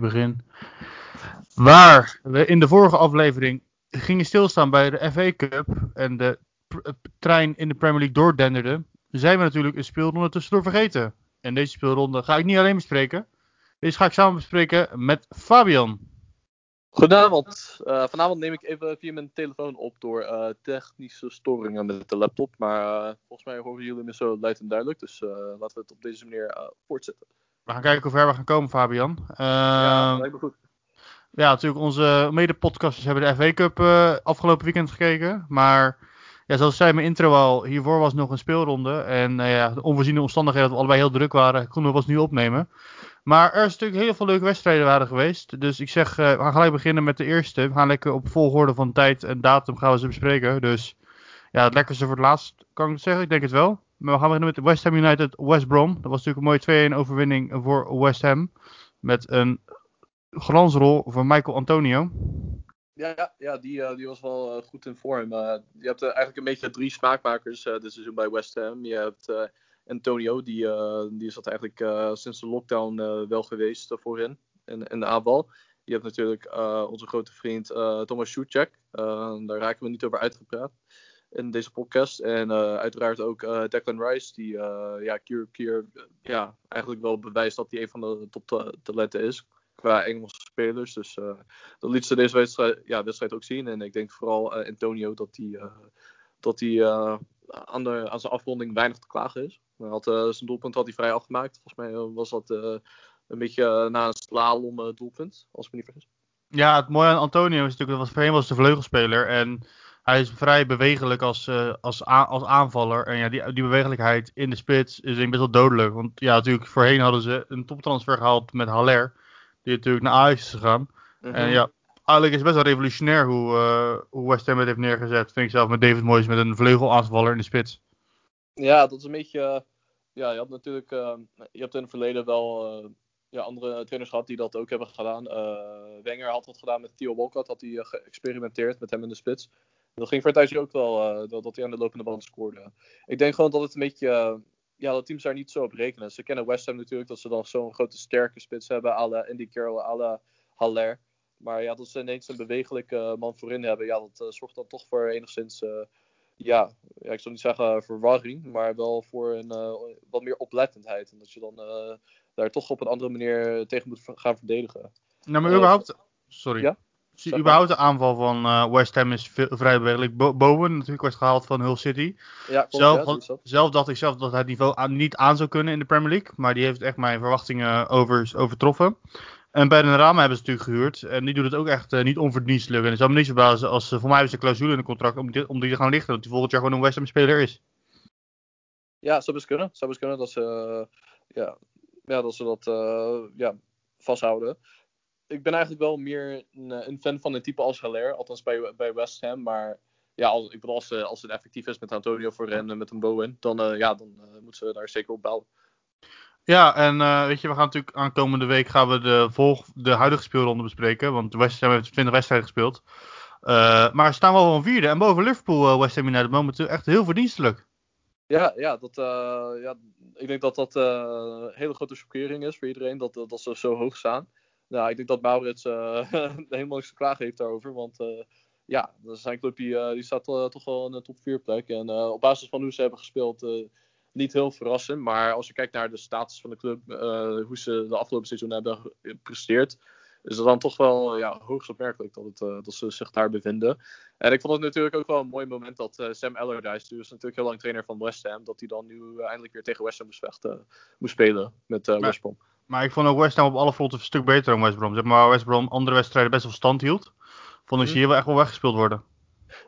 begin. Waar we in de vorige aflevering gingen stilstaan bij de FA Cup en de trein in de Premier League doordenderde, zijn we natuurlijk een speelronde tussendoor vergeten. En deze speelronde ga ik niet alleen bespreken. Deze ga ik samen bespreken met Fabian. Goedenavond. Uh, vanavond neem ik even via mijn telefoon op door uh, technische storingen met de laptop. Maar volgens mij horen jullie me zo luid en duidelijk. Dus laten we het op deze manier voortzetten. We gaan kijken hoe ver we gaan komen, Fabian. ja, ehm, lijkt me goed. Ja, natuurlijk, onze mede-podcasters hebben de FA Cup afgelopen weekend gekeken. Maar ja, zoals zei mijn intro al, hiervoor was nog een speelronde. En ja, de onvoorziene omstandigheden dat we allebei heel druk waren, konden we pas nu opnemen. Maar er is natuurlijk heel veel leuke wedstrijden waren geweest. Dus ik zeg, uh, we gaan gelijk beginnen met de eerste. We gaan lekker op volgorde van tijd en datum gaan we ze bespreken. Dus ja, het lekkerste voor het laatst, kan ik het zeggen? Ik denk het wel. Maar we gaan beginnen met West Ham United West Brom. Dat was natuurlijk een mooie 2-1 overwinning voor West Ham. Met een glansrol van Michael Antonio. Ja, ja die, uh, die was wel uh, goed in vorm. je hebt eigenlijk een beetje drie smaakmakers dit seizoen bij West Ham. Je hebt Antonio, die, die is dat eigenlijk sinds de lockdown wel geweest voorin in, in de aanval. Je hebt natuurlijk onze grote vriend Thomas Schuchek. daar raken we niet over uitgepraat in deze podcast. En uiteraard ook Declan Rice, die ja, keer keer ja, eigenlijk wel bewijst dat hij een van de top talenten is qua Engelse spelers. Dus dat liet ze deze wedstrijd, ja, wedstrijd ook zien. En ik denk vooral Antonio dat hij dat hij aan, aan zijn afronding weinig te klagen is. Hij had, zijn doelpunt had hij vrij afgemaakt. Volgens mij eh, was dat een beetje na een slalom doelpunt, als ik me niet vergis. Ja, het mooie aan Antonio is natuurlijk, dat voorheen was de vleugelspeler. En hij is vrij bewegelijk als, als, als aanvaller. En ja, die, die bewegelijkheid in de spits is best wel dodelijk. Want ja, natuurlijk, voorheen hadden ze een toptransfer gehaald met Haller. Die natuurlijk naar Ajax is gegaan. En mhm. ja, eigenlijk is het best wel revolutionair hoe, uh, hoe West Ham het heeft neergezet. Vind ik zelf met David Moyes met een vleugelaanvaller in de spits. Ja, dat is een beetje. Uh, ja, je had natuurlijk. Je hebt in het verleden wel ja, andere trainers gehad die dat ook hebben gedaan. Wenger had dat gedaan met Theo Walcott. Had hij geëxperimenteerd met hem in de spits. Dat ging tijdje ook wel. dat, dat hij aan de lopende band scoorde. Ik denk gewoon dat het een beetje. ja, dat teams daar niet zo op rekenen. Ze kennen West Ham natuurlijk dat ze dan zo'n grote sterke spits hebben. à la Andy Carroll, à la Haller. Maar ja, dat ze ineens een bewegelijke man voorin hebben, ja, dat uh, zorgt dan toch voor enigszins, ja, ja, ik zou niet zeggen verwarring, maar wel voor een wat meer oplettendheid. En dat je dan daar toch op een andere manier tegen moet gaan verdedigen. Nou, maar überhaupt, sorry. Ja? Überhaupt de aanval van West Ham is veel, vrij bewegelijk. Bo Bowen natuurlijk wordt gehaald van Hull City. Ja, zelf, ja, zelf dacht ik zelf dat hij het niveau aan, niet aan zou kunnen in de Premier League. Maar die heeft echt mijn verwachtingen over, overtroffen. En bij de Rama hebben ze natuurlijk gehuurd. En die doet het ook echt uh, niet onverdienstelijk. En het zou me niet verbazen als, uh, voor mij hebben ze een clausule in het contract om die, om die te gaan lichten. Dat hij volgend jaar gewoon een West Ham speler is. Ja, zou best kunnen. Zou best kunnen dat ze, uh, ja, ja, dat, ze dat ja, vasthouden. Ik ben eigenlijk wel meer een, een fan van een type als Haller. Althans bij, bij West Ham. Maar ja, als, ik bedoel, als, als het effectief is met Antonio voor en met een Bowen. Dan, ja, dan moeten ze daar zeker op bouwen. Ja, en uh, weet je, we gaan natuurlijk aankomende week gaan we de, volg, de huidige speelronde bespreken. Want West Ham heeft 20 wedstrijden gespeeld. Uh, maar ze staan wel van vierde. En boven Liverpool, uh, West Ham United, momenteel echt heel verdienstelijk. Ja, ja, dat, ja ik denk dat dat een hele grote chockering is voor iedereen. Dat, dat ze zo hoog staan. Nou, ik denk dat Maurits helemaal niks te klagen heeft daarover. Want ja, zijn clubje die staat toch wel in de top 4 plek. En op basis van hoe ze hebben gespeeld niet heel verrassend. Maar als je kijkt naar de status van de club, hoe ze de afgelopen seizoen hebben gepresteerd, is het dan toch wel ja, hoogst opmerkelijk dat, het, uh, dat ze zich daar bevinden. En ik vond het natuurlijk ook wel een mooi moment dat uh, Sam Allardyce, die was natuurlijk heel lang trainer van West Ham, dat hij dan nu eindelijk weer tegen West Ham moest, vechten, moest spelen met maar, West Brom. Maar ik vond ook West Ham op alle fronten een stuk beter dan West Brom. Zeg maar West Brom andere wedstrijden best wel stand hield. Vond ik ze mhm. hier wel echt wel weggespeeld worden.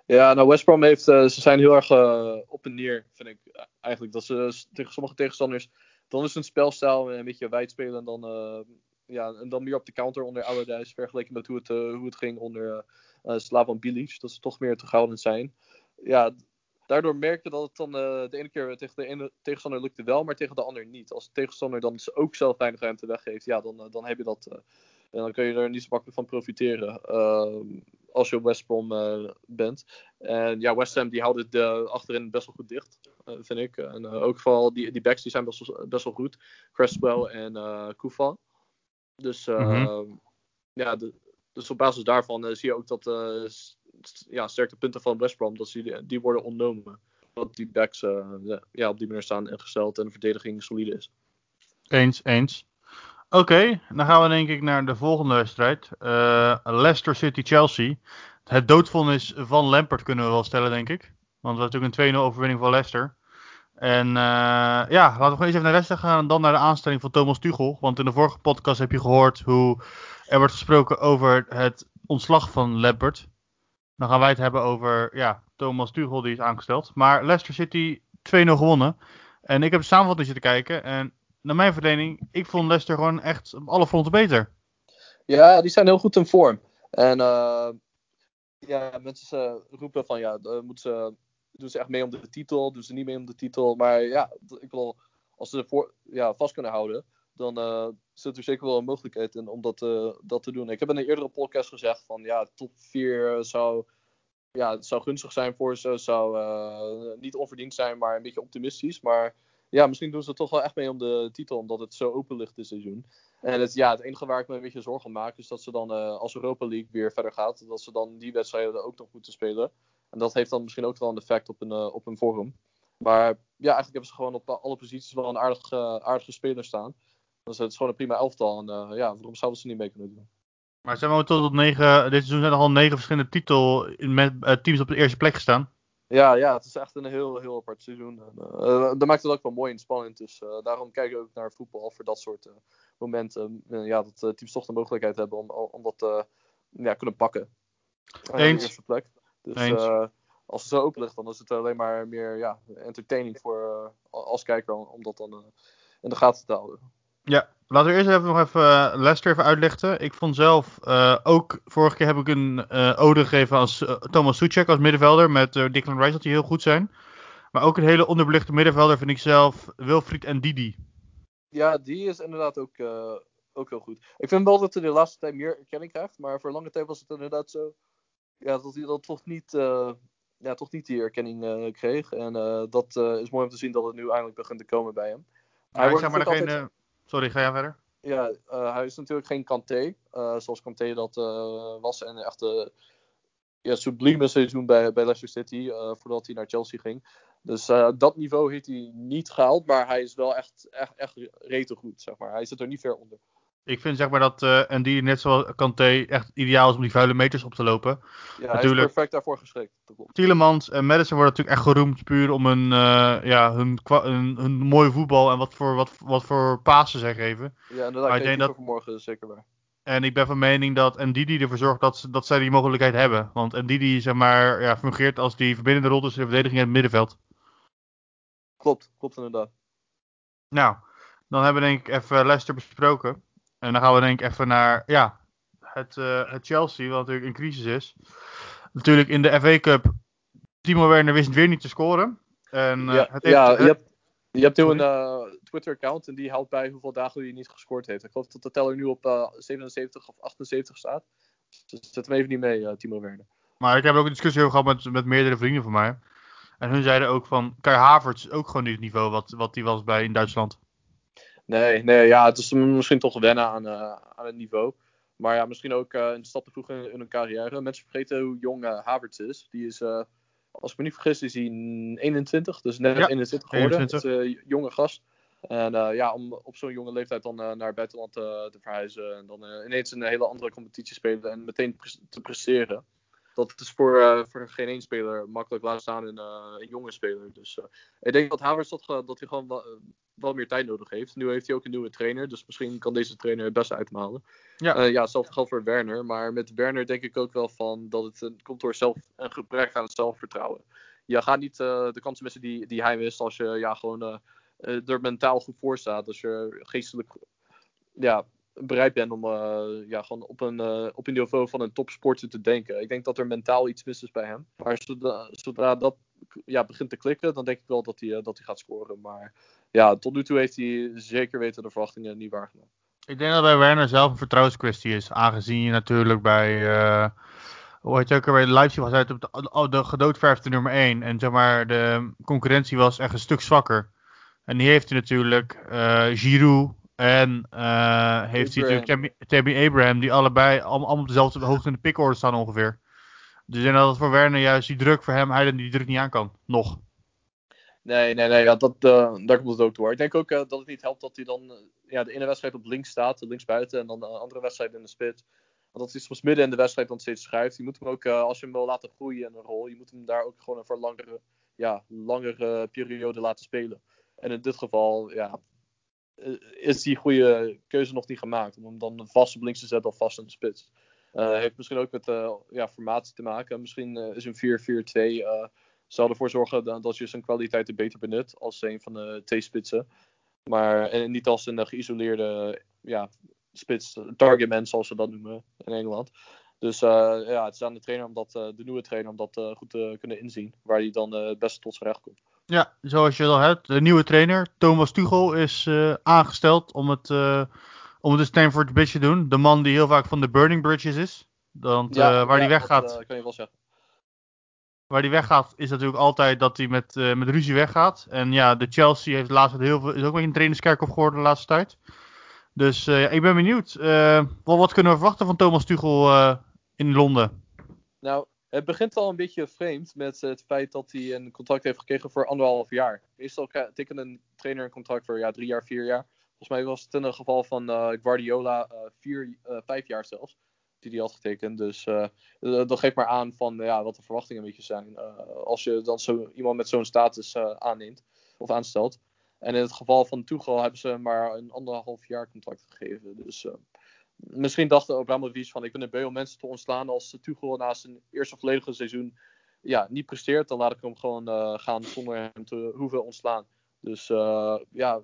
Ja, nou West Brom heeft, uh, ze zijn heel erg uh, op en neer, vind ik eigenlijk. Dat ze tegen sommige tegenstanders, dan is hun spelstijl een beetje wijd spelen en dan, uh, ja, en dan meer op de counter onder Allardyce, vergeleken met hoe het, hoe het ging onder Slavan Bilic. Dat ze toch meer terughoudend zijn. Ja, daardoor merkte dat het dan de ene keer tegen de ene tegenstander lukte wel, maar tegen de ander niet. Als de tegenstander dan ook zelf weinig ruimte weggeeft, ja, dan, dan heb je dat... en dan kun je er niet zo makkelijk van profiteren. Ehm, als je op West Brom bent. En ja, West Ham die houden de achterin best wel goed dicht, vind ik. En ook vooral die, die backs die zijn best wel, best wel goed. Cresswell en uh, Dus uh, ja, de, dus op basis daarvan uh, zie je ook dat uh, ja, sterke punten van West Brom, dat die, die worden ontnomen. Dat die backs ja, op die manier staan ingesteld en de verdediging solide is. Eens, eens. Oké, okay, dan gaan we denk ik naar de volgende wedstrijd. Leicester City-Chelsea. Het doodvonnis van Lampert kunnen we wel stellen, denk ik. Want we hebben natuurlijk een 2-0 overwinning van Leicester. En uh, ja, laten we gewoon eens even naar Leicester gaan en dan naar de aanstelling van Thomas Tuchel. Want in de vorige podcast heb je gehoord hoe er wordt gesproken over het ontslag van Lampert. Dan gaan wij het hebben over ja, Thomas Tuchel die is aangesteld. Maar Leicester City 2-0 gewonnen. En ik heb de samenvatting zitten kijken. En naar mijn verdeling, ik vond Leicester gewoon echt op alle fronten beter. Ja, die zijn heel goed in vorm. En uh, ja, mensen roepen van ja, moeten ze doen ze echt mee om de titel, doen ze niet mee om de titel. Maar ja, ik wil, als ze ervoor ja, vast kunnen houden, dan uh, zit er zeker wel een mogelijkheid in om dat, uh, dat te doen. Ik heb in een eerdere podcast gezegd van ja, top 4 zou, ja, zou gunstig zijn voor ze. Zou uh, niet onverdiend zijn, maar een beetje optimistisch. Maar ja, misschien doen ze toch wel echt mee om de titel, omdat het zo open ligt dit seizoen. En het, ja, het enige waar ik me een beetje zorgen om maak, is dat ze dan als Europa League weer verder gaat, dat ze dan die wedstrijden ook nog moeten spelen. En dat heeft dan misschien ook wel een effect op een, uh, op vorm. Maar ja, eigenlijk hebben ze gewoon op alle posities wel een aardig, uh, aardige speler staan. Dus het is gewoon een prima elftal. En uh, ja, waarom zouden ze niet mee kunnen doen? Maar zijn we tot op negen, dit seizoen zijn er al negen verschillende titel met teams op de eerste plek gestaan. Ja, ja, het is echt een heel, heel apart seizoen. En, dat maakt het ook wel mooi en spannend. Dus daarom kijk ik ook naar voetbal voor dat soort momenten. ja, dat teams toch de mogelijkheid hebben om, om dat ja, kunnen pakken. Eens. De eerste plek. Dus uh, als het zo open ligt, dan is het alleen maar meer ja, entertaining voor uh, als kijker om dat dan uh, in de gaten te houden. Ja, laten we eerst even nog even Leicester even uitlichten. Ik vond zelf ook, vorige keer heb ik een ode gegeven als Thomas Suchek als middenvelder met Declan Rice dat die heel goed zijn. Maar ook een hele onderbelichte middenvelder vind ik zelf Wilfried en Didi. Ja, die is inderdaad ook, ook heel goed. Ik vind wel dat hij de laatste tijd meer erkenning krijgt, maar voor lange tijd was het inderdaad zo ja, dat hij dat toch niet, uh, ja, toch niet die erkenning uh, kreeg. En uh, dat is mooi om te zien dat het nu eindelijk begint te komen bij hem. Ja, hij wordt maar altijd... geen, Sorry, ga jij verder? Ja, hij is natuurlijk geen Kanté, zoals Kanté dat was. En echt ja, sublieme seizoen bij, bij Leicester City, voordat hij naar Chelsea ging. Dus dat niveau heeft hij niet gehaald, maar hij is wel echt, echt, echt rete goed, zeg maar. Hij zit er niet ver onder. Ik vind zeg maar dat uh, en die net zoals Kanté echt ideaal is om die vuile meters op te lopen. Ja, natuurlijk, hij is perfect daarvoor geschikt. Tielemans en Madison worden natuurlijk echt geroemd puur om hun, uh, ja, hun, hun, hun, mooie voetbal en wat voor, wat, wat voor pasen zij geven. Ja, inderdaad. Maar ik denk dat vanmorgen zeker waar. En ik ben van mening dat Ndidi ervoor zorgt dat, dat zij die mogelijkheid hebben. Want Ndidi zeg maar, ja, fungeert als die verbindende rol tussen de verdediging en het middenveld. Klopt, klopt inderdaad. Nou, dan hebben we denk ik even Leicester besproken. En dan gaan we denk ik even naar ja, het, uh, het Chelsea, wat natuurlijk in crisis is. Natuurlijk in de FA Cup, Timo Werner wist weer niet te scoren. En, uh, ja, het heeft, ja, je hebt, je hebt nu een uh, Twitter-account en die houdt bij hoeveel dagen hij niet gescoord heeft. Ik geloof dat de teller nu op 77 of 78 staat. Dus zet hem even niet mee, Timo Werner. Maar ik heb ook een discussie over gehad met, met meerdere vrienden van mij. En hun zeiden ook van, Kai Havertz ook gewoon niet het niveau wat, wat die was bij in Duitsland. Nee, nee, ja, het is misschien toch wennen aan, uh, aan het niveau. Maar ja, misschien ook een stap te vroeg in, in, hun carrière. Mensen vergeten hoe jong uh, Havertz is. Die is, als ik me niet vergis, is hij 21. Dus net ja, 21 geworden. 21. jonge gast. En ja, om op zo'n jonge leeftijd dan naar het buitenland te verhuizen. En dan ineens een hele andere competitie spelen en meteen pre te presteren dat is voor, uh, voor geen één speler makkelijk laat staan een, uh, een jonge speler. Dus uh, ik denk dat Havertz dat, dat hij gewoon wel, meer tijd nodig heeft. Nu heeft hij ook een nieuwe trainer, dus misschien kan deze trainer het beste uithalen. Ja, ja hetzelfde geldt voor Werner. Maar met Werner denk ik ook wel van dat het een, komt door zelf, een gebrek aan het zelfvertrouwen. Je gaat niet de kansen missen die, die hij wist als je ja, gewoon er mentaal goed voor staat. Als je geestelijk ja, bereid ben om uh, ja, gewoon op een, uh, op een niveau van een topsporter te denken. Ik denk dat er mentaal iets mis is bij hem. Maar zodra, zodra dat ja, begint te klikken, dan denk ik wel dat hij, uh, dat hij gaat scoren. Maar ja, tot nu toe heeft hij zeker weten de verwachtingen niet waargenomen. Ik denk dat bij Werner zelf een vertrouwenskwestie is. Aangezien je natuurlijk bij. hoe heet je ook bij Leipzig was uit op de, de gedoodverfde nummer 1. En zeg maar, de concurrentie was echt een stuk zwakker. En die heeft hij natuurlijk. Giroud, En uh, heeft hij natuurlijk Tammy, Abraham, die allebei allemaal, allemaal op dezelfde hoogte in de pickorde staan ongeveer. Dus ik denk dat het voor Werner juist die druk voor hem, hij die druk niet aan kan. Nog. Nee, nee, nee, ja, dat, uh, daar komt het ook door. Ik denk ook uh, dat het niet helpt dat hij dan uh, ja, de ene wedstrijd op links staat, links buiten, en dan de andere wedstrijd in de spits. Want dat hij soms midden in de wedstrijd dan steeds schuift. Je moet hem ook, als je hem wil laten groeien in een rol, je moet hem daar ook gewoon voor langere, ja, langere periode laten spelen. En in dit geval, ja, is die goede keuze nog niet gemaakt. Om hem dan vast op links te zetten of vast in de spits. heeft misschien ook met ja, formatie te maken. Misschien is een 4-4-2 zal ervoor zorgen dat je zijn kwaliteiten beter benut als een van de T-spitsen. Maar en niet als een geïsoleerde ja, spits, targetman zoals ze dat noemen in Engeland. Dus uh, ja, het is aan de trainer om dat, uh, de nieuwe trainer om dat uh, goed te kunnen inzien. Waar hij dan het beste tot zijn recht komt. Ja, zoals je al hebt. De nieuwe trainer, Thomas Tuchel, is aangesteld om het, om het de Stanford Bridge te doen. De man die heel vaak van de Burning Bridges is. Want ja, waar ja, hij weggaat. Dat kan je wel zeggen waar hij weggaat, is natuurlijk altijd dat hij met, uh, met ruzie weggaat. En ja, de Chelsea heeft laatst heel veel, is ook wel een trainerskerkhof geworden de laatste tijd. Dus uh, ik ben benieuwd. Uh, wat, wat, kunnen we verwachten van Thomas Tuchel in Londen? Nou, het begint al een beetje vreemd met het feit dat hij een contract heeft gekregen voor anderhalf jaar. Meestal tekent een trainer een contract voor ja, drie jaar, vier jaar. Volgens mij was het in het geval van Guardiola vier, vijf jaar zelfs die hij had getekend. Dus uh, dat geeft maar aan van ja, wat de verwachtingen een beetje zijn. Uh, als je dan zo iemand met zo'n status uh, aanneemt of aanstelt. En in het geval van Tuchel hebben ze maar een anderhalf jaar contract gegeven. Dus misschien dacht Abramovic van ik ben er beu om mensen te ontslaan als Tuchel na zijn eerste volledige seizoen ja, niet presteert. Dan laat ik hem gewoon gaan zonder hem te hoeven ontslaan. Dus ja,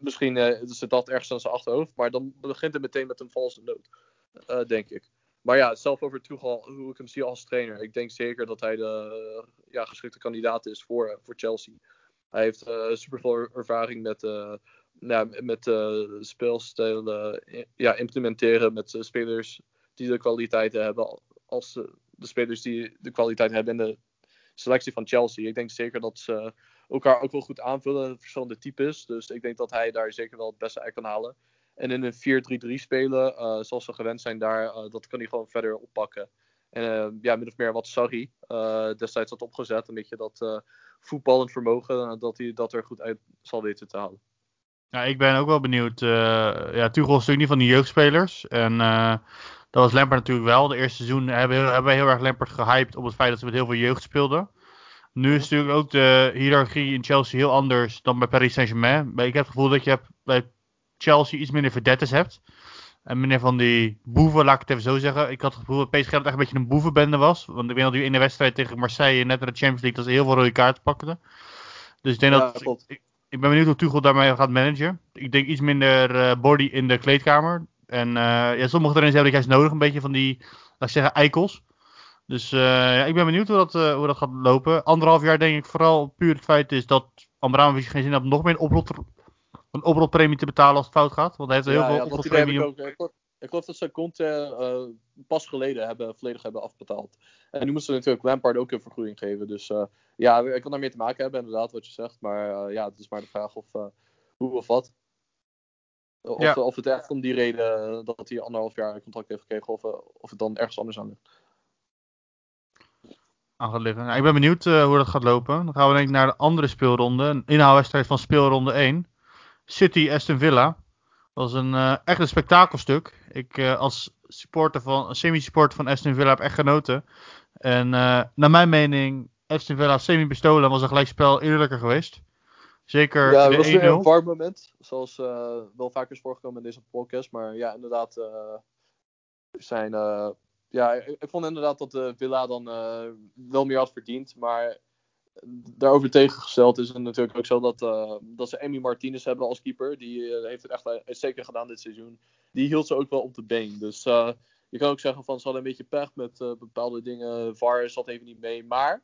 misschien zit dat ergens aan zijn achterhoofd. Maar dan begint het meteen met een valse noot. Uh, denk ik. Maar ja, zelf over Tuchel, hoe ik hem zie als trainer. Ik denk zeker dat hij de uh, ja, geschikte kandidaat is voor, uh, voor Chelsea. Hij heeft uh, super veel ervaring met, ja, met speelstijl ja, implementeren met spelers die de kwaliteiten hebben. Als de spelers die de kwaliteit hebben in de selectie van Chelsea. Ik denk zeker dat ze elkaar ook wel goed aanvullen, verschillende types. Dus ik denk dat hij daar zeker wel het beste uit kan halen. En in een 4-3-3 spelen, uh, zoals we gewend zijn daar, dat kan hij gewoon verder oppakken. En ja, min of meer wat Sarri destijds had opgezet. Een beetje dat voetballend vermogen, dat hij dat er goed uit zal weten te halen. Ja, ik ben ook wel benieuwd. ja, Tuchel is natuurlijk niet van die jeugdspelers. En dat was Lampard natuurlijk wel. De eerste seizoen hebben, hebben wij heel erg Lampard gehyped op het feit dat ze met heel veel jeugd speelden. Nu is natuurlijk ook de hiërarchie in Chelsea heel anders dan bij Paris Saint-Germain. Ik heb het gevoel dat je hebt bij Chelsea iets minder verdettes hebt. En meneer van die boeven, laat ik het even zo zeggen. Ik had het gevoel dat PSG echt een beetje een boevenbende was. Want ik weet dat u in de wedstrijd tegen Marseille, net in de Champions League, dat ze heel veel rode kaarten pakten. Dus ik denk dat... Ik, ik, ben benieuwd hoe Tuchel daarmee gaat managen. Ik denk iets minder uh, body in de kleedkamer. En uh, ja, sommige trainers hebben juist nodig, een beetje van die, laat ik zeggen, eikels. Dus uh, ja, ik ben benieuwd hoe dat, hoe dat gaat lopen. Anderhalf jaar denk ik vooral puur het feit is dat Amramovic geen zin had om nog meer een een oprotpremie te betalen als het fout gaat? Want hij heeft heel veel ja, oprotpremie. Ik, geloof dat ze Conte uh, pas geleden hebben, volledig hebben afbetaald. En nu moesten ze natuurlijk Lampard ook een vergoeding geven. Dus uh, ja, ik kan daar meer te maken hebben, inderdaad, wat je zegt. Maar uh, ja, het is maar de vraag of hoe of wat. Of, ja. of het echt om die reden dat hij anderhalf jaar een contract heeft gekregen, of, of het dan ergens anders aan ligt. Aan gaat liggen. Nou, ik ben benieuwd hoe dat gaat lopen. Dan gaan we denk ik naar de andere speelronde. Een inhaalwedstrijd van speelronde 1. City Aston Villa. Was een uh, echt een spektakelstuk. Ik uh, als supporter van, semi-supporter van Aston Villa heb echt genoten. En uh, naar mijn mening, Aston Villa semi-bestolen was een gelijkspel eerlijker geweest. Zeker ja, het was weer een warm moment. Zoals wel vaker is voorgekomen in deze podcast. Maar ja, inderdaad zijn... ja, ik, ik, vond inderdaad dat Villa dan wel meer had verdiend. Maar daarover tegengesteld is het natuurlijk ook zo dat, uh, dat ze Amy Martinez hebben als keeper. Die uh, heeft het echt zeker gedaan dit seizoen. Die hield ze ook wel op de been. Dus je kan ook zeggen van ze hadden een beetje pech met bepaalde dingen. VAR zat even niet mee. Maar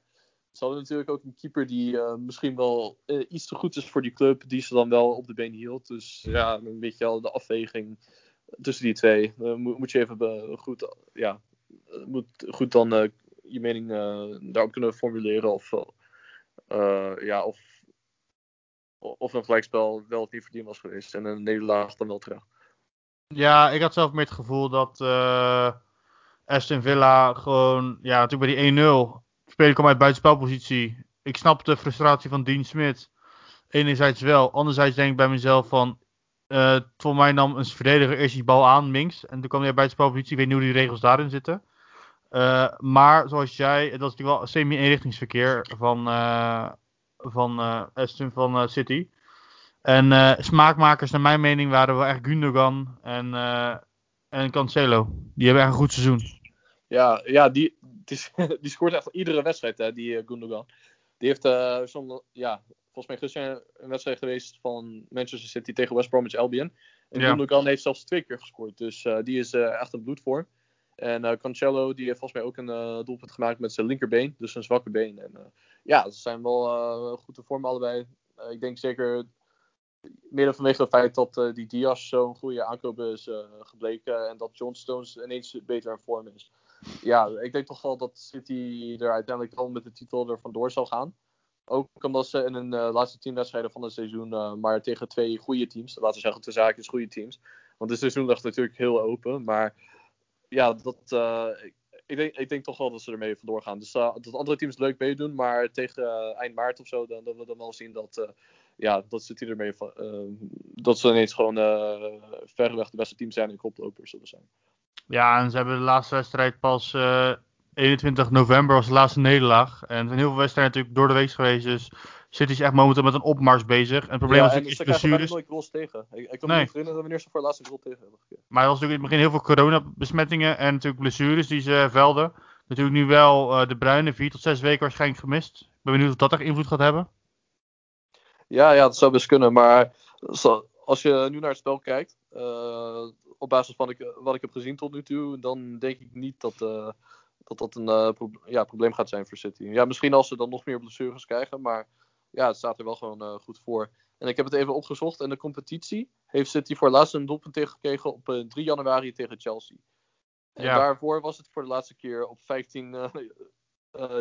ze hadden natuurlijk ook een keeper die misschien wel iets te goed is voor die club. Die ze dan wel op de been hield. Dus ja, een beetje al de afweging tussen die twee. Moet, moet, je even goed, ja, moet goed dan je mening daarop kunnen formuleren. Of ja, of of een gelijkspel wel het niet verdiend was geweest. En een nederlaag dan wel terecht. Ja, ik had zelf meer het gevoel dat uh, Aston Villa gewoon, ja, natuurlijk bij die 1-0. Speler kwam uit buitenspelpositie. Ik snap de frustratie van Dean Smit. Enerzijds wel. Anderzijds denk ik bij mezelf van, uh, voor mij nam een verdediger eerst die bal aan, Minks. En toen kwam hij bij de spelpositie. Ik weet niet hoe die regels daarin zitten. Uh, maar zoals jij, het was natuurlijk wel semi-eenrichtingsverkeer van, uh, van Aston van City. En smaakmakers, naar mijn mening, waren wel echt Gundogan en, en Cancelo. Die hebben echt een goed seizoen. Ja, ja die, die, die scoort echt iedere wedstrijd, hè, die Gundogan. Die heeft uh, ja, volgens mij gisteren een wedstrijd geweest van Manchester City tegen West Bromwich Albion. En ja. Gundogan heeft zelfs twee keer gescoord. Dus die is echt een bloedvorm. En uh, Cancelo die heeft volgens mij ook een doelpunt gemaakt met zijn linkerbeen. Dus een zwakke been. En ja, ze zijn wel goed te vormen allebei. ik denk zeker mede vanwege het feit dat die Diaz zo'n goede aankoop is gebleken. En dat John Stones ineens beter in vorm is. Ja, ik denk toch wel dat City er uiteindelijk wel met de titel er vandoor zal gaan. Ook omdat ze in uh, laatste tien wedstrijden van het seizoen maar tegen twee goede teams, laten we zeggen te zaakjes goede teams. Want het seizoen ligt natuurlijk heel open. Maar ja, dat, uh, ik, denk, ik denk toch wel dat ze ermee vandoor gaan. Dus dat andere teams leuk meedoen, maar tegen eind maart of zo, dan, we dan wel zien dat, ja, dat ze ermee dat ze ineens gewoon verreweg de beste team zijn en koplopers zullen zijn. Ja, en ze hebben de laatste wedstrijd pas 21 november was de laatste nederlaag. En er zijn heel veel wedstrijden natuurlijk door de week geweest. Dus City is echt momenteel met een opmars bezig. En het probleem ja, was natuurlijk is blessures. nooit goals tegen. Ik, ik kan me niet herinneren wanneer ze voor de laatste goal tegen hebben gekregen. Maar er was natuurlijk in het begin heel veel coronabesmettingen en natuurlijk blessures die ze velden. Natuurlijk nu wel uh, de Bruine, vier tot zes weken waarschijnlijk gemist. Ik ben benieuwd of dat echt invloed gaat hebben. Ja, ja, dat zou best kunnen. Maar als je nu naar het spel kijkt, uh, op basis van ik, wat ik heb gezien tot nu toe, dan denk ik niet dat, uh, dat dat een pro ja, probleem gaat zijn voor City. Ja, misschien als ze dan nog meer blessures krijgen, maar ja, het staat er wel gewoon uh, goed voor. En ik heb het even opgezocht. In de competitie heeft City voor laatst een doelpunt tegengekregen op uh, eh, 3 januari tegen Chelsea. En ja. daarvoor was het voor de laatste keer op 15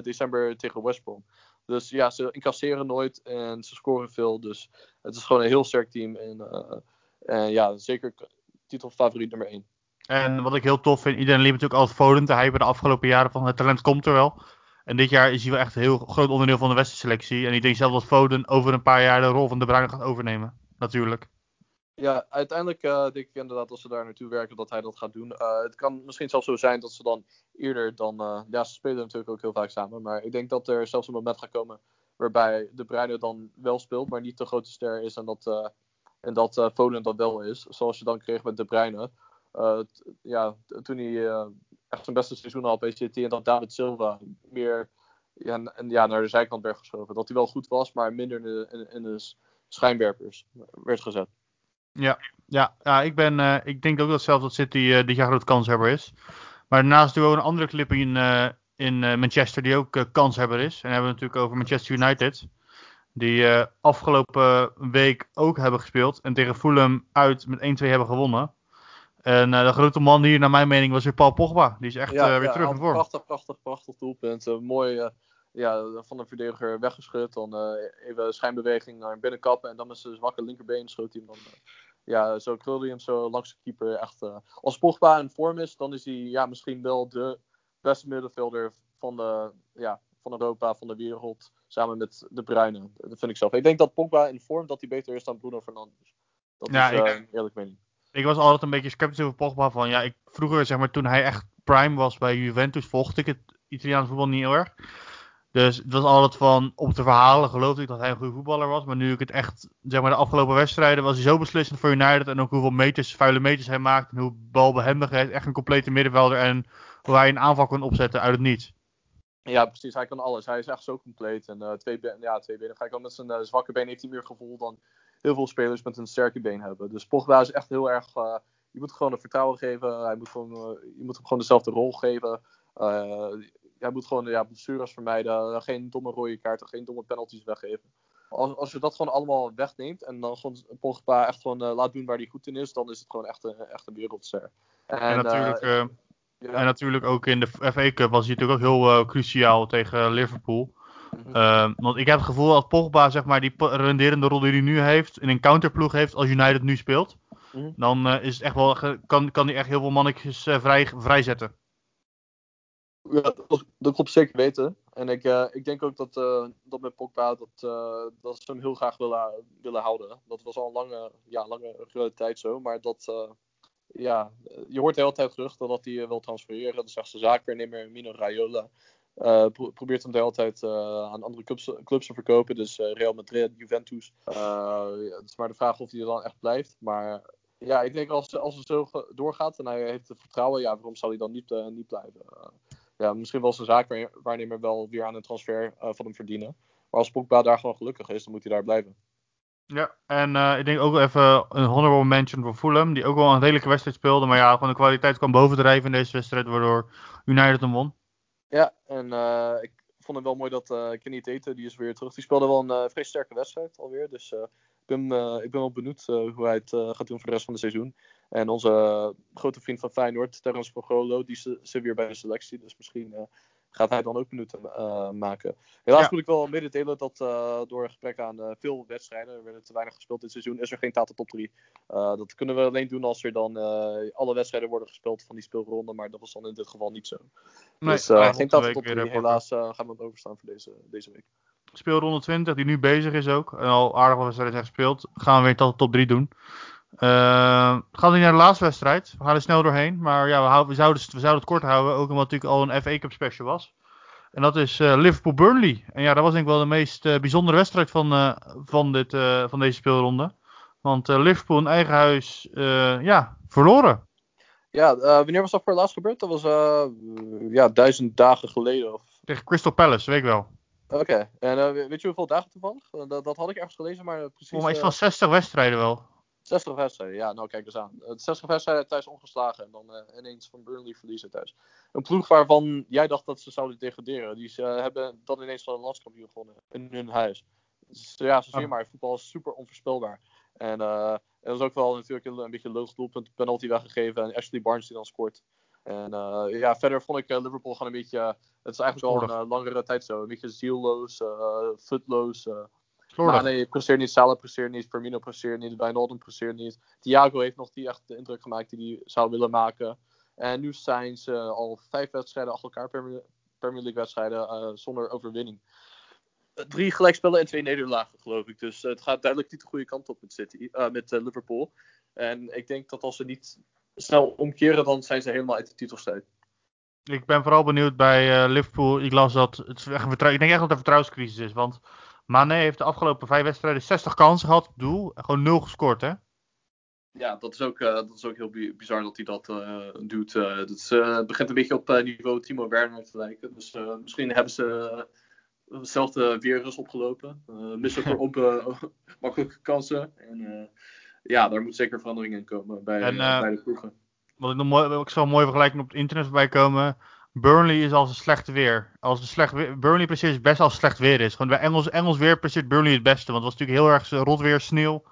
december tegen West Brom. Dus ja, ze incasseren nooit en ze scoren veel. Dus het is gewoon een heel sterk team. En, en ja, zeker titelfavoriet nummer 1. En wat ik heel tof vind, iedereen liep natuurlijk altijd Foden te hypen de afgelopen jaren van het talent komt er wel. En dit jaar is hij wel echt een heel groot onderdeel van de westenselectie. En ik denk zelf dat Foden over een paar jaar de rol van de Bruyne gaat overnemen. Natuurlijk. Ja, uiteindelijk uh, denk ik inderdaad als ze daar naartoe werken dat hij dat gaat doen. Uh, het kan misschien zelfs zo zijn dat ze dan eerder dan... Uh, ja, ze spelen natuurlijk ook heel vaak samen. Maar ik denk dat er zelfs een moment gaat komen waarbij de Bruyne dan wel speelt, maar niet de grote ster is. En dat, en dat Foden dat wel is. Zoals je dan kreeg met de Bruyne. Uh, ja, toen hij uh, echt zijn beste seizoen had bij City en dat David Silva meer ja, en, ja, naar de zijkant werd geschoven. Dat hij wel goed was, maar minder in de, schijnwerpers werd gezet. Ja, ja, ja ik, ben, uh, ik denk ook dat zelfs dat City dit jaar groot kanshebber is. Maar daarnaast doen we ook een andere clip in, in Manchester die ook kanshebber is. En hebben we natuurlijk over Manchester United. Die afgelopen week ook hebben gespeeld. En tegen Fulham uit met 1-2 hebben gewonnen. En uh, de grote man hier, naar mijn mening, was weer Paul Pogba. Die is echt ja, uh, weer ja, terug in vorm. Prachtig, prachtig, prachtig doelpunt. Uh, mooi ja, van de verdediger weggeschud. Dan even schijnbeweging naar binnenkappen. En dan met zijn zwakke linkerbeen schoot hij hem dan. ja, zo krulde hij hem zo langs de keeper. Echt, als Pogba in vorm is, dan is hij ja, misschien wel de beste middenvelder van, de, ja, van Europa, van de wereld. Samen met de Bruyne. Dat vind ik zelf. Ik denk dat Pogba in vorm dat hij beter is dan Bruno Fernandes. Dat ja, is ik... eerlijk mening ik was altijd een beetje sceptisch over Pogba. Van, ja, ik, vroeger, zeg maar, toen hij echt prime was bij Juventus, volgde ik het Italiaanse voetbal niet heel erg. Dus het was altijd van, op de verhalen geloofde ik dat hij een goede voetballer was. Maar nu ik het echt, zeg maar, de afgelopen wedstrijden was hij zo beslissend voor United. En ook hoeveel meters, vuile meters hij maakt. En hoe balbehendig hij is. Echt een complete middenvelder. En hoe hij een aanval kan opzetten uit het niets. Ja, precies. Hij kan alles. Hij is echt zo compleet. En uh, twee, ja, twee benen. Hij met zijn uh, zwakke been heeft hij meer gevoel dan heel veel spelers met een sterke been hebben. Dus Pogba is echt heel erg. Uh, je moet gewoon het vertrouwen geven. Hij moet gewoon, uh, je moet hem gewoon dezelfde rol geven. Uh, hij moet gewoon ja, blessures vermijden. geen domme rode kaarten, geen domme penalties weggeven. Als, als je dat gewoon allemaal wegneemt en dan gewoon Pogba echt gewoon laat doen waar hij goed in is, dan is het gewoon echt een, echt een wereldster. En, en natuurlijk, ja. en natuurlijk ook in de FA Cup was hij natuurlijk ook heel cruciaal tegen Liverpool Mhm. Ehm, want ik heb het gevoel dat Pogba, zeg maar, die renderende rol die hij nu heeft, in een counterploeg heeft als United nu speelt. Mhm. Dan eh, is het echt wel, kan, kan hij echt heel veel mannetjes eh, vrij, vrijzetten. Ja, dat, dat klopt zeker weten. En ik, eh, ik denk ook dat, eh, dat met Pogba dat, eh, dat ze hem heel graag willen, willen houden. Dat was al een lange, ja, lange tijd zo. Maar dat, eh, ja, je hoort de hele tijd geruchten dat hij wil transfereren. De slechtste zaakwaarnemer Mino Raiola pro- probeert hem de hele tijd eh, aan andere clubs, clubs te verkopen. Dus eh, Real Madrid, Juventus. Het is maar de vraag of hij er dan echt blijft. Maar ja, ik denk als, als het zo doorgaat en hij heeft het vertrouwen, ja, waarom zou hij dan niet, niet blijven? Ja, misschien wel zijn zaakwaarnemer wel weer aan een transfer van hem verdienen. Maar als Pogba daar gewoon gelukkig is, dan moet hij daar blijven. Ja, en ik denk ook even een honorable mention voor Fulham, die ook wel een redelijke wedstrijd speelde. Maar ja, gewoon de kwaliteit kwam bovendrijven in deze wedstrijd, waardoor United hem won. Ja, en eh, ik vond het wel mooi dat eh Kenny Tate, die is weer terug. Die speelde wel een eh vrij sterke wedstrijd alweer. Dus eh, ik, ben, eh, ik ben wel benieuwd eh, hoe hij het eh, gaat doen voor de rest van het seizoen. En onze eh, grote vriend van Feyenoord, Terence Pogolo, die zit weer bij de selectie. Dus misschien eh, gaat hij dan ook minuten eh, maken. Helaas Ja. moet ik wel mededelen dat eh, door een gebrek aan eh, veel wedstrijden, er werden te weinig gespeeld dit seizoen, is er geen Tata top 3. Eh, dat kunnen we alleen doen als er dan alle wedstrijden worden gespeeld van die speelronde. Maar dat was dan in dit geval niet zo. Nee, dus geen Tata top weer, 3. eh, pakken. Helaas gaan we het overstaan voor deze, deze week. Speelronde 20, die nu bezig is ook. En al aardig wat wedstrijden zijn gespeeld. Gaan we weer tot de top 3 doen. Eh, gaan we naar de laatste wedstrijd. We gaan er snel doorheen. Maar ja, we, houden, we, zouden, we zouden het kort houden. Ook omdat het natuurlijk al een FA Cup special was. En dat is eh, Liverpool-Burnley. En ja, dat was denk ik wel de meest eh, bijzondere wedstrijd van, van, dit, van deze speelronde. Want Liverpool in eigen huis, ja, verloren. Ja, wanneer was dat voor het laatst gebeurd? Dat was ja, duizend dagen geleden. Of... Tegen Crystal Palace, weet ik wel. Oké, en we- weet je hoeveel dagen toevallig? Dat, dat had ik ergens gelezen, maar precies Volgens mij iets van 60 wedstrijden wel. 60 wedstrijden. Ja, nou kijk eens aan. Eh, 60 wedstrijden thuis ongeslagen en dan eh, ineens van Burnley verliezen thuis. Een ploeg waarvan jij dacht dat ze zouden degraderen. Die ze, eh, hebben dan ineens van een landskampioen gewonnen in hun huis. Dus, ja, zo zie je Ah. maar. Voetbal is super onvoorspelbaar. En eh er was ook wel natuurlijk een, een beetje een doelpunt, penalty weggegeven en Ashley Barnes die dan scoort. En eh, ja, verder vond ik eh, Liverpool gewoon een beetje, eh, het is eigenlijk wel een eh, langere tijd zo, een beetje zielloos, eh footloos. eh Slordig. Mane presteert niet, Salah presteert niet, Firmino presteert niet, Wijnaldum presteert niet. Thiago heeft nog die echt de indruk gemaakt die hij zou willen maken. En nu zijn ze al vijf wedstrijden achter elkaar, Premier, Premier League wedstrijden, eh, zonder overwinning. Eh, Drie gelijkspellen en twee nederlagen, geloof ik. Dus eh, het gaat duidelijk niet de goede kant op met, City, eh, met Liverpool. En ik denk dat als ze niet snel omkeren, dan zijn ze helemaal uit de titelstrijd. Ik ben vooral benieuwd bij eh, Liverpool. Ik las dat het is echt een vertrou- ik denk echt dat het een vertrouwenscrisis is. Want Mane heeft de afgelopen vijf wedstrijden 60 kansen gehad op doel. Gewoon nul gescoord, hè? Ja, dat is ook, eh, dat is ook heel bi- bizar dat hij dat eh, doet. Eh, dat is, het begint een beetje op niveau Timo Werner te lijken. Dus misschien hebben ze hetzelfde virus opgelopen. Uh, missen eh, makkelijke kansen. En ja, daar moet zeker verandering in komen bij, En, bij de ploegen. Wat ik nog mooi, ik zal een mooie vergelijking op het internet voorbij komen. Burnley is als een slecht weer. Als een slecht weer Burnley het best als slecht weer is. Gewoon bij Engels, Engels weer presteert Burnley het beste. Want het was natuurlijk heel erg rot weer, sneeuw.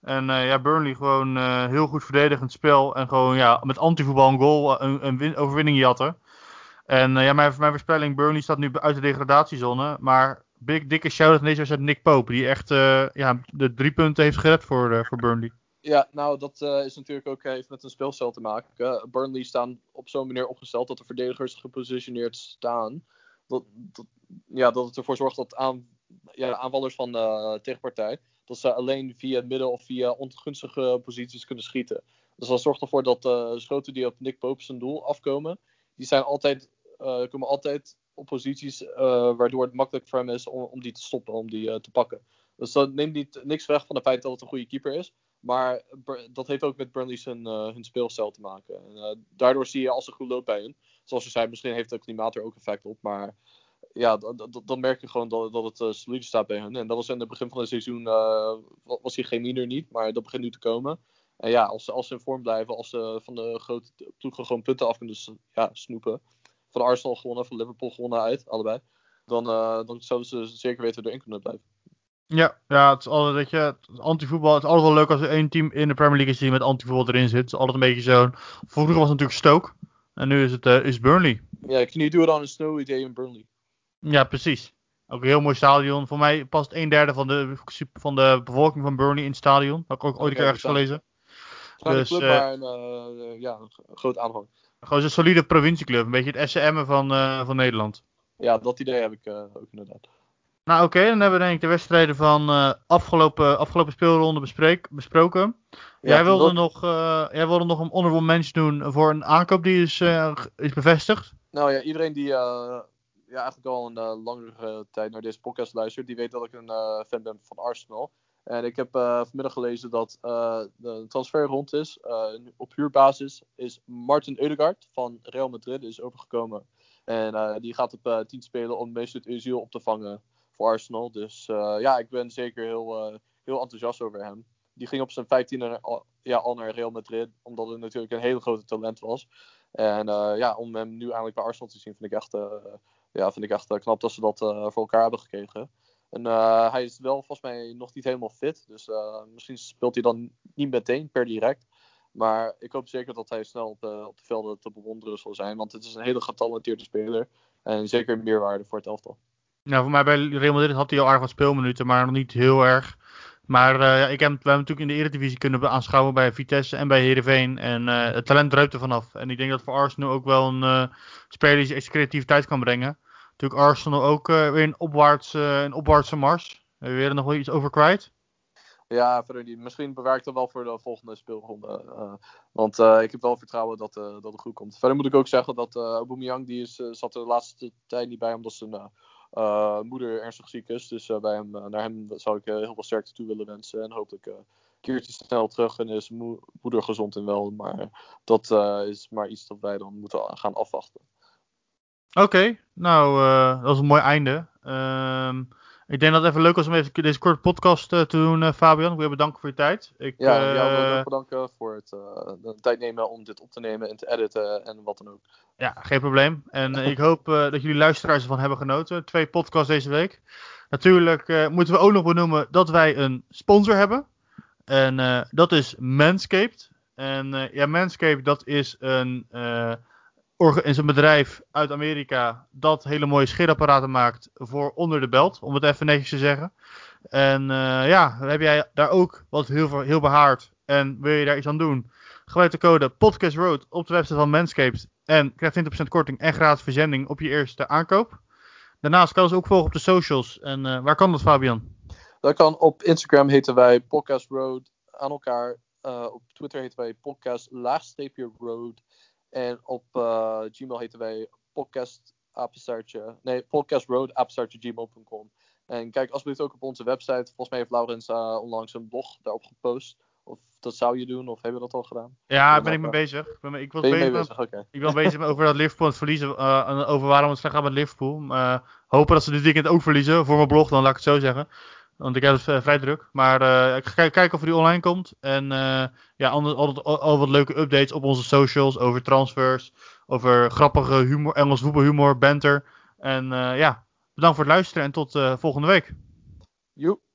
En eh, ja, Burnley gewoon eh, heel goed verdedigend spel. En gewoon ja, met antivoetbal een goal, een, een win- overwinning jatten. En eh, ja, mijn, mijn voorspelling, Burnley staat nu uit de degradatiezone. Maar big, dikke shout-out in deze wedstrijd Nick Pope. Die echt ja, de drie punten heeft gered voor, voor Burnley. Ja, nou, dat eh, is natuurlijk ook heeft met een speelstijl te maken. Eh, Burnley staan op zo'n manier opgesteld dat de verdedigers gepositioneerd staan. Dat, dat, ja, dat het ervoor zorgt dat aan, ja, aanvallers van de tegenpartij dat ze alleen via het midden of via ongunstige posities kunnen schieten. Dus dat zorgt ervoor dat de schoten die op Nick Pope zijn doel afkomen, die zijn altijd, eh, komen altijd op posities eh, waardoor het makkelijk voor hem is om, om die te stoppen, om die eh, te pakken. Dus dat neemt niet, niks weg van het feit dat het een goede keeper is. Maar dat heeft ook met Burnley zijn, eh, hun speelstijl te maken. En, eh, daardoor zie je als het goed loopt bij hun. Zoals je zei, misschien heeft het klimaat er ook effect op. Maar ja, dan merk je gewoon dat, dat het eh, solide staat bij hun. En dat was in het begin van het seizoen, wa- was die chemie er niet. Maar dat begint nu te komen. En ja, als ze, als ze in vorm blijven, als ze van de grote ploegen gewoon punten af kunnen ja, snoepen. Van Arsenal gewonnen, van Liverpool gewonnen uit, allebei. Dan, dan zouden ze zeker weten erin kunnen blijven. Ja, ja, het is altijd, weet je, antivoetbal. Het is altijd wel leuk als er één team in de Premier League is die met antivoetbal erin zit. Het is altijd een beetje zo'n. Vroeger was het natuurlijk Stoke. En nu is het eh, is Burnley. Ja, can you do it on a snowy day in Burnley? Ja, precies. Ook een heel mooi stadion. Voor mij past een derde van de, van de bevolking van Burnley in het stadion. Dat heb ik ook ooit Oké, ergens gelezen. Dus, club, eh, maar een, eh, ja, een groot aanhang. Gewoon een solide provincieclub. Een beetje het SCM van, van Nederland. Ja, dat idee heb ik ook inderdaad. Nou oké, dan hebben we denk ik de wedstrijden van eh, afgelopen, afgelopen speelronde bespreek, besproken. jij, wilde nog, eh, jij wilde nog een honorable mention doen voor een aankoop die is, eh, is bevestigd. Nou ja, iedereen die ja, eigenlijk al een langere tijd naar deze podcast luistert, die weet dat ik een fan ben van Arsenal. En ik heb vanmiddag gelezen dat de transfer rond is. Op huurbasis is Martin Ødegaard van Real Madrid is overgekomen. En die gaat op eh 10 spelen om Mesut Özil op te vangen voor Arsenal. Dus eh, ja, ik ben zeker heel, eh, heel enthousiast over hem. Die ging op zijn 15e al, ja, al naar Real Madrid, omdat het natuurlijk een hele grote talent was. En eh, ja, om hem nu eindelijk bij Arsenal te zien, vind ik echt, ja, vind ik echt knap dat ze dat voor elkaar hebben gekregen. En hij is wel volgens mij nog niet helemaal fit. Dus misschien speelt hij dan niet meteen per direct. Maar ik hoop zeker dat hij snel op, op de velden te bewonderen zal zijn. Want het is een hele getalenteerde speler. En zeker meerwaarde voor het elftal. Nou, voor mij bij Real Madrid had hij al aardig wat speelminuten, maar nog niet heel erg. Maar ja, ik heb, we hebben natuurlijk in de Eredivisie kunnen aanschouwen bij Vitesse en bij Heerenveen. En eh, het talent druipt er vanaf. En ik denk dat voor Arsenal ook wel een eh, speler die extra creativiteit kan brengen. Natuurlijk Arsenal ook weer een, een opwaartse mars. Heb je er nog wel iets over kwijt? Ja, verder. Misschien bewaar ik dat wel voor de volgende speelronde. want ik heb wel vertrouwen dat, dat het goed komt. Verder moet ik ook zeggen dat eh Aubameyang, die is, zat de laatste tijd niet bij, omdat zijn moeder ernstig ziek is. Dus eh, bij hem, eh, naar hem zou ik eh, heel veel sterkte toe willen wensen. En hopelijk eh, hij snel terug en is mo- moeder gezond en wel. Maar dat eh, is maar iets dat wij dan moeten gaan afwachten. Oké, nou, eh, dat was een mooi einde. Ehm, ik denk dat het even leuk was om even deze korte podcast eh, te doen, eh, Fabian. Ik wil je bedanken voor je tijd. Ik, Ja, jou wil eh, bedanken voor het eh, de tijd nemen om dit op te nemen en te editen en wat dan ook. Ja, geen probleem. En eh, ik hoop eh, dat jullie luisteraars ervan hebben genoten. Twee podcasts deze week. Natuurlijk eh, moeten we ook nog benoemen dat wij een sponsor hebben. En eh, dat is Manscaped. En eh, ja, Manscaped dat is een, eh, is een bedrijf uit Amerika dat hele mooie scheerapparaten maakt voor onder de belt. Om het even netjes te zeggen. En eh, ja, heb jij daar ook wat heel, heel behaard en wil je daar iets aan doen? Gebruik de code PodcastRoad op de website van Manscaped en krijg 20% korting en gratis verzending op je eerste aankoop. Daarnaast kan ze ook volgen op de socials. En eh, waar kan dat, Fabian? Dat kan op Instagram heten wij Podcast Road aan elkaar. Eh, op Twitter heten wij podcast road. En op eh, Gmail heten wij podcast apenstaartje. Nee, podcast road apenstaartje gmail.com. En kijk alsjeblieft ook op onze website. Volgens mij heeft Laurens eh, onlangs een blog daarop gepost. Of dat zou je doen, of hebben we dat al gedaan? Ja, daar ben ik mee bezig. Ik, ben, ik, was Ben je mee bezig, ik ben bezig met over dat Liverpool het verliezen. eh, en over waarom het slecht gaat met Liverpool. Eh, hopen dat ze dit weekend ook verliezen. Voor mijn blog, dan laat ik het zo zeggen. Want ik heb het eh, vrij druk. Maar eh, ik ga kijk- kijken of die online komt. En eh, ja, altijd al, wat leuke updates op onze socials. Over transfers. Over grappige humor, Engels voetbalhumor, banter. En ja, bedankt voor het luisteren en tot volgende week. Joep.